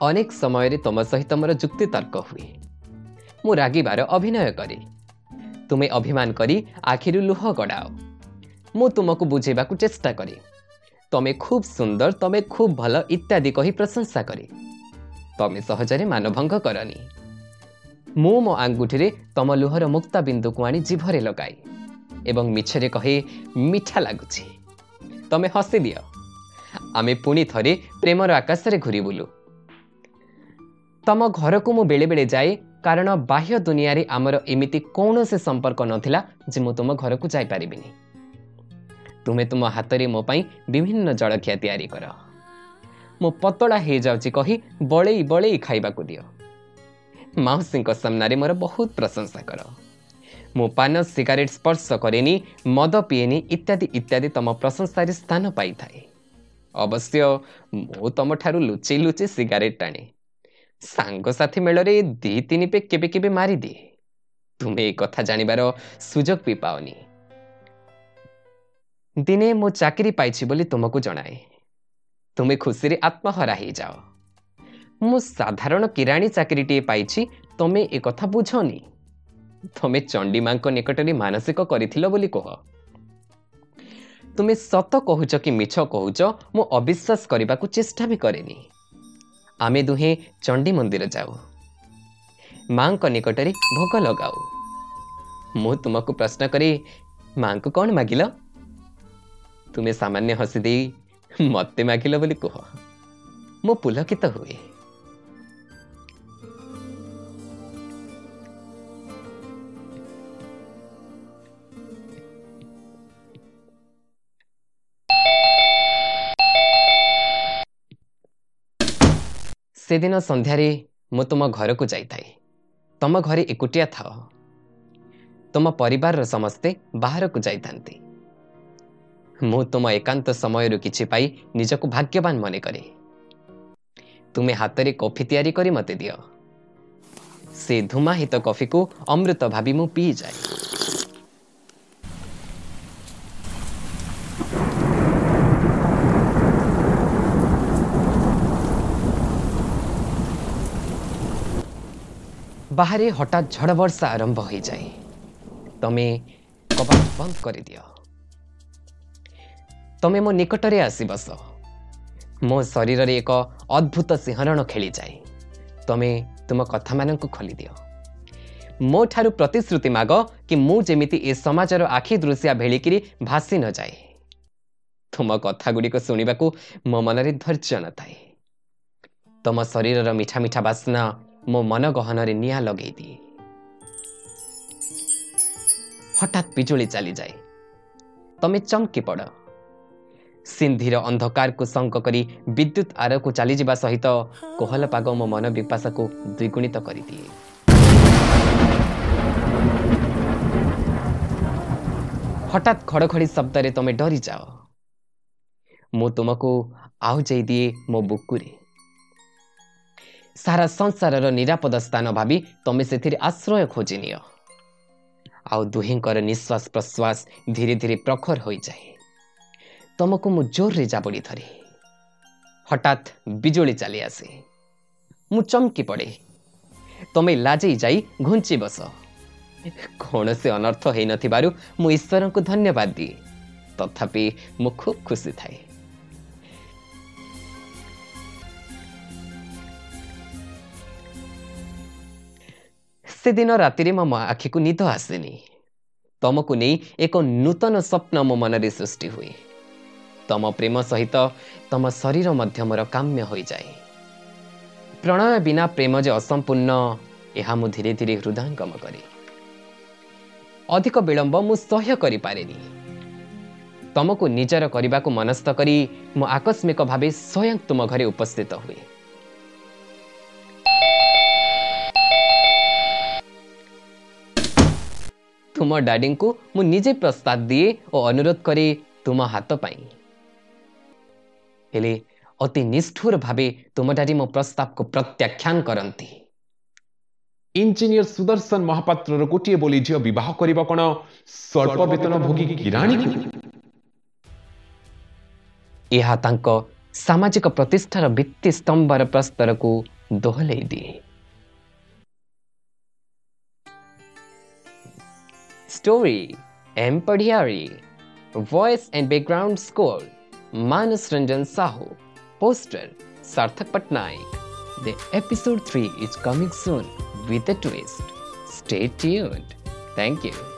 ଅନେକ ସମୟରେ ତୁମ ସହିତ ମୋର ଯୁକ୍ତି ତର୍କ ହୁଏ। ମୁଁ ରାଗିବାର ଅଭିନୟ କରେ। ତୁମେ ଅଭିମାନ କରି ଆଖିରୁ ଲୁହ ଗଡ଼ାଅ। ମୁଁ ତୁମକୁ ବୁଝେଇବାକୁ ଚେଷ୍ଟା କରେ। ତମେ ଖୁବ୍ ସୁନ୍ଦର ତମେ ଖୁବ୍ ଭଲ ଇତ୍ୟାଦି କହି ପ୍ରଶଂସା କରେ। ତମେ ସହଜରେ ମାନଭଙ୍ଗ କରନି। ମୁଁ ମୋ ଆଙ୍ଗୁଠିରେ ତମ ଲୁହର ମୁକ୍ତା ବିନ୍ଦୁକୁ ଆଣି ଜିଭରେ ଲଗାଏ ଏବଂ ମିଛରେ କହେ ମିଠା ଲାଗୁଛି। ତମେ ହସି ଦିଅ। ଆମେ ପୁଣି ଥରେ ପ୍ରେମର ଆକାଶରେ ଘୁରି ବୁଲୁ ତମ ଘରକୁ ମୁଁ ବେଳେବେଳେ ଯାଏ କାରଣ ବାହ୍ୟ ଦୁନିଆରେ ଆମର ଏମିତି କୌଣସି ସମ୍ପର୍କ ନଥିଲା ଯେ ମୁଁ ତୁମ ଘରକୁ ଯାଇପାରିବିନି। ତୁମେ ତୁମ ହାତରେ ମୋ ପାଇଁ ବିଭିନ୍ନ ଜଳଖିଆ ତିଆରି କର। ମୁଁ ପତଳା ହେଇଯାଉଛି କହି ବଳେଇ ବଳେଇ ଖାଇବାକୁ ଦିଅ। ମାଉସୀଙ୍କ ସାମ୍ନାରେ ମୋର ବହୁତ ପ୍ରଶଂସା କର। ମୁଁ ପାନ ସିଗାରେଟ୍ ସ୍ପର୍ଶ କରେନି ମଦ ପିଏନି ଇତ୍ୟାଦି ଇତ୍ୟାଦି ତମ ପ୍ରଶଂସାରେ ସ୍ଥାନ ପାଇଥାଏ। ଅବଶ୍ୟ ମୁଁ ତମଠାରୁ ଲୁଚି ଲୁଚି ସିଗାରେଟ୍ ଟାଣେ। ସାଙ୍ଗସାଥି ମେଳରେ ଦୁଇ ତିନି ପେ କେବେ କେବେ ମାରିଦିଏ। ତୁମେ ଏ କଥା ଜାଣିବାର ସୁଯୋଗ ବି ପାଓନି ଦିନେ ମୁଁ ଚାକିରି ପାଇଛି ବୋଲି ତୁମକୁ ଜଣାଏ। ତୁମେ ଖୁସିରେ ଆତ୍ମହରା ହେଇଯାଅ। ମୁଁ ସାଧାରଣ କିରାଣୀ ଚାକିରିଟିଏ ପାଇଛି ତମେ ଏ କଥା ବୁଝନି। ତମେ ଚଣ୍ଡୀମାଙ୍କ ନିକଟରେ ମାନସିକ କରିଥିଲ ବୋଲି କୁହ। ତୁମେ ସତ କହୁଛ କି ମିଛ କହୁଛ ମୁଁ ଅବିଶ୍ୱାସ କରିବାକୁ ଚେଷ୍ଟା ବି କରେନି। ଆମେ ଦୁହେଁ ଚଣ୍ଡୀ ମନ୍ଦିର ଯାଉ। ମାଙ୍କ ନିକଟରେ ଭୋଗ ଲଗାଉ। ମୁଁ ତୁମକୁ ପ୍ରଶ୍ନ କରି ମାଙ୍କୁ କ'ଣ ମାଗିଲ? ତୁମେ ସାମାନ୍ୟ ହସି ଦେଇ ମୋତେ ମାଗିଲ ବୋଲି କୁହ। ମୁଁ ପୁଲକିତ ହୁଏ। ସେଦିନ ସନ୍ଧ୍ୟାରେ ମୁଁ ତୁମ ଘରକୁ ଯାଇଥାଏ। ତମ ଘରେ ଏକୁଟିଆ ଥାଅ। ତୁମ ପରିବାରର ସମସ୍ତେ ବାହାରକୁ ଯାଇଥାନ୍ତି। ମୁଁ ତୁମ ଏକାନ୍ତ ସମୟରୁ କିଛି ପାଇ ନିଜକୁ ଭାଗ୍ୟବାନ ମନେ କରେ। ତୁମେ ହାତରେ କଫି ତିଆରି କରି ମୋତେ ଦିଅ। ସେ ଧୂମାହିତ କଫିକୁ ଅମୃତ ଭାବି ମୁଁ ପିଇଯାଏ। ବାହାରେ ହଠାତ୍ ଝଡ଼ ବର୍ଷା ଆରମ୍ଭ ହୋଇଯାଏ। ତମେ କବାଟ ବନ୍ଦ କରିଦିଅ। ତମେ ମୋ ନିକଟରେ ଆସି ବସ ମୋ ଶରୀରରେ ଏକ ଅଦ୍ଭୁତ ସିଂହରଣ ଖେଳିଯାଏ। ତମେ ତୁମ କଥାମାନଙ୍କୁ ଖୋଲିଦିଅ। ମୋ ଠାରୁ ପ୍ରତିଶ୍ରୁତି ମାଗ କି ମୁଁ ଯେମିତି ଏ ସମାଜର ଆଖି ଦୃଶ୍ୟା ଭେଳିକିରି ଭାସି ନଯାଏ। ତୁମ କଥାଗୁଡ଼ିକ ଶୁଣିବାକୁ ମୋ ମନରେ ଧୈର୍ଯ୍ୟ ନଥାଏ। ତମ ଶରୀରର ମିଠା ମିଠା ବାସ୍ନା ମୋ ମନ ଗହନରେ ନିଆଁ ଲଗେଇ ଦିଏ। ହଠାତ୍ ବିଜୁଳି ଚାଲିଯାଏ। ତମେ ଚମକି ପଡ଼। ସିନ୍ଧିର ଅନ୍ଧକାରକୁ ସଙ୍କ କରି ବିଦ୍ୟୁତ୍ ଆରକୁ ଚାଲିଯିବା ସହିତ କୋହଲ ପାଗ ମୋ ମନ ବିପାଶାକୁ ଦ୍ୱିଗୁଣିତ କରିଦିଏ। ହଠାତ୍ ଖଡ଼ଖଡ଼ି ଶବ୍ଦରେ ତମେ ଡରିଯାଅ। ମୁଁ ତୁମକୁ ଆଉଯାଇ ଦିଏ ମୋ ବୁକୁରେ। ସାରା ସଂସାରର ନିରାପଦ ସ୍ଥାନ ଭାବି ତମେ ସେଥିରେ ଆଶ୍ରୟ ଖୋଜି ନିଅ ଆଉ ଦୁହିଁଙ୍କର ନିଶ୍ୱାସ ପ୍ରଶ୍ୱାସ ଧୀରେ ଧୀରେ ପ୍ରଖର ହୋଇଯାଏ ତମକୁ ମୁଁ ଜୋରରେ ଜାବୁଡ଼ି ଧରେ ହଠାତ୍ ବିଜୁଳି ଚାଲି ଆସେ ମୁଁ ଚମକି ପଡ଼େ ତମେ ଲାଜେଇ ଯାଇ ଘୁଞ୍ଚି ବସ କୌଣସି ଅନର୍ଥ ହେଇନଥିବାରୁ ମୁଁ ଈଶ୍ୱରଙ୍କୁ ଧନ୍ୟବାଦ ଦିଏ ତଥାପି ମୁଁ ଖୁବ୍ ଖୁସି ଥାଏ ସେଦିନ ରାତିରେ ମୋ ଆଖିକୁ ନିଦ ଆସେନି। ତମକୁ ନେଇ ଏକ ନୂତନ ସ୍ୱପ୍ନ ମୋ ମନରେ ସୃଷ୍ଟି ହୁଏ। ତମ ପ୍ରେମ ସହିତ ତମ ଶରୀର ମଧ୍ୟ ମୋର କାମ୍ୟ ହୋଇଯାଏ। ପ୍ରଣୟ ବିନା ପ୍ରେମ ଯେ ଅସମ୍ପୂର୍ଣ୍ଣ ଏହା ମୁଁ ଧୀରେ ଧୀରେ ହୃଦୟଙ୍ଗମ କରେ। ଅଧିକ ବିଳମ୍ବ ମୁଁ ସହ୍ୟ କରିପାରେନି। ତମକୁ ନିଜର କରିବାକୁ ମନସ୍ଥ କରି ମୁଁ ଆକସ୍ମିକ ଭାବେ ସ୍ୱୟଂ ତୁମ ଘରେ ଉପସ୍ଥିତ ହୁଏ। ତୁମ ଡାଡିଙ୍କୁ ମୁଁ ନିଜେ ପ୍ରସ୍ତାବ ଦିଏ ଓ ଅନୁରୋଧ କରେ ତୁମ ହାତ ପାଇଁ। ହେଲେ ଅତି ନିଷ୍ଠୁର ଭାବେ ତୁମ ଡାଡି ମୋ ପ୍ରସ୍ତାବକୁ ପ୍ରତ୍ୟାଖ୍ୟାନ କରନ୍ତି। ଇଞ୍ଜିନିୟର ସୁଦର୍ଶନ ମହାପାତ୍ରର ଗୋଟିଏ ବୋଲି ଝିଅ ବିବାହ କରିବ କ'ଣ? ସ୍ୱଳ୍ପ ବେତନ ଭୋଗୀ କିରାଣୀକୁ ଏହା ତାଙ୍କ ସାମାଜିକ ପ୍ରତିଷ୍ଠାର ଭିତ୍ତି ସ୍ତମ୍ଭର ପ୍ରସ୍ତରକୁ ଦୋହଲେଇ ଦିଏ। Story M. Padhyari. Voice and background score Manas Ranjan Sahu. Poster Sarthak Patnaik. The episode 3 is coming soon with a twist. Stay tuned. Thank you.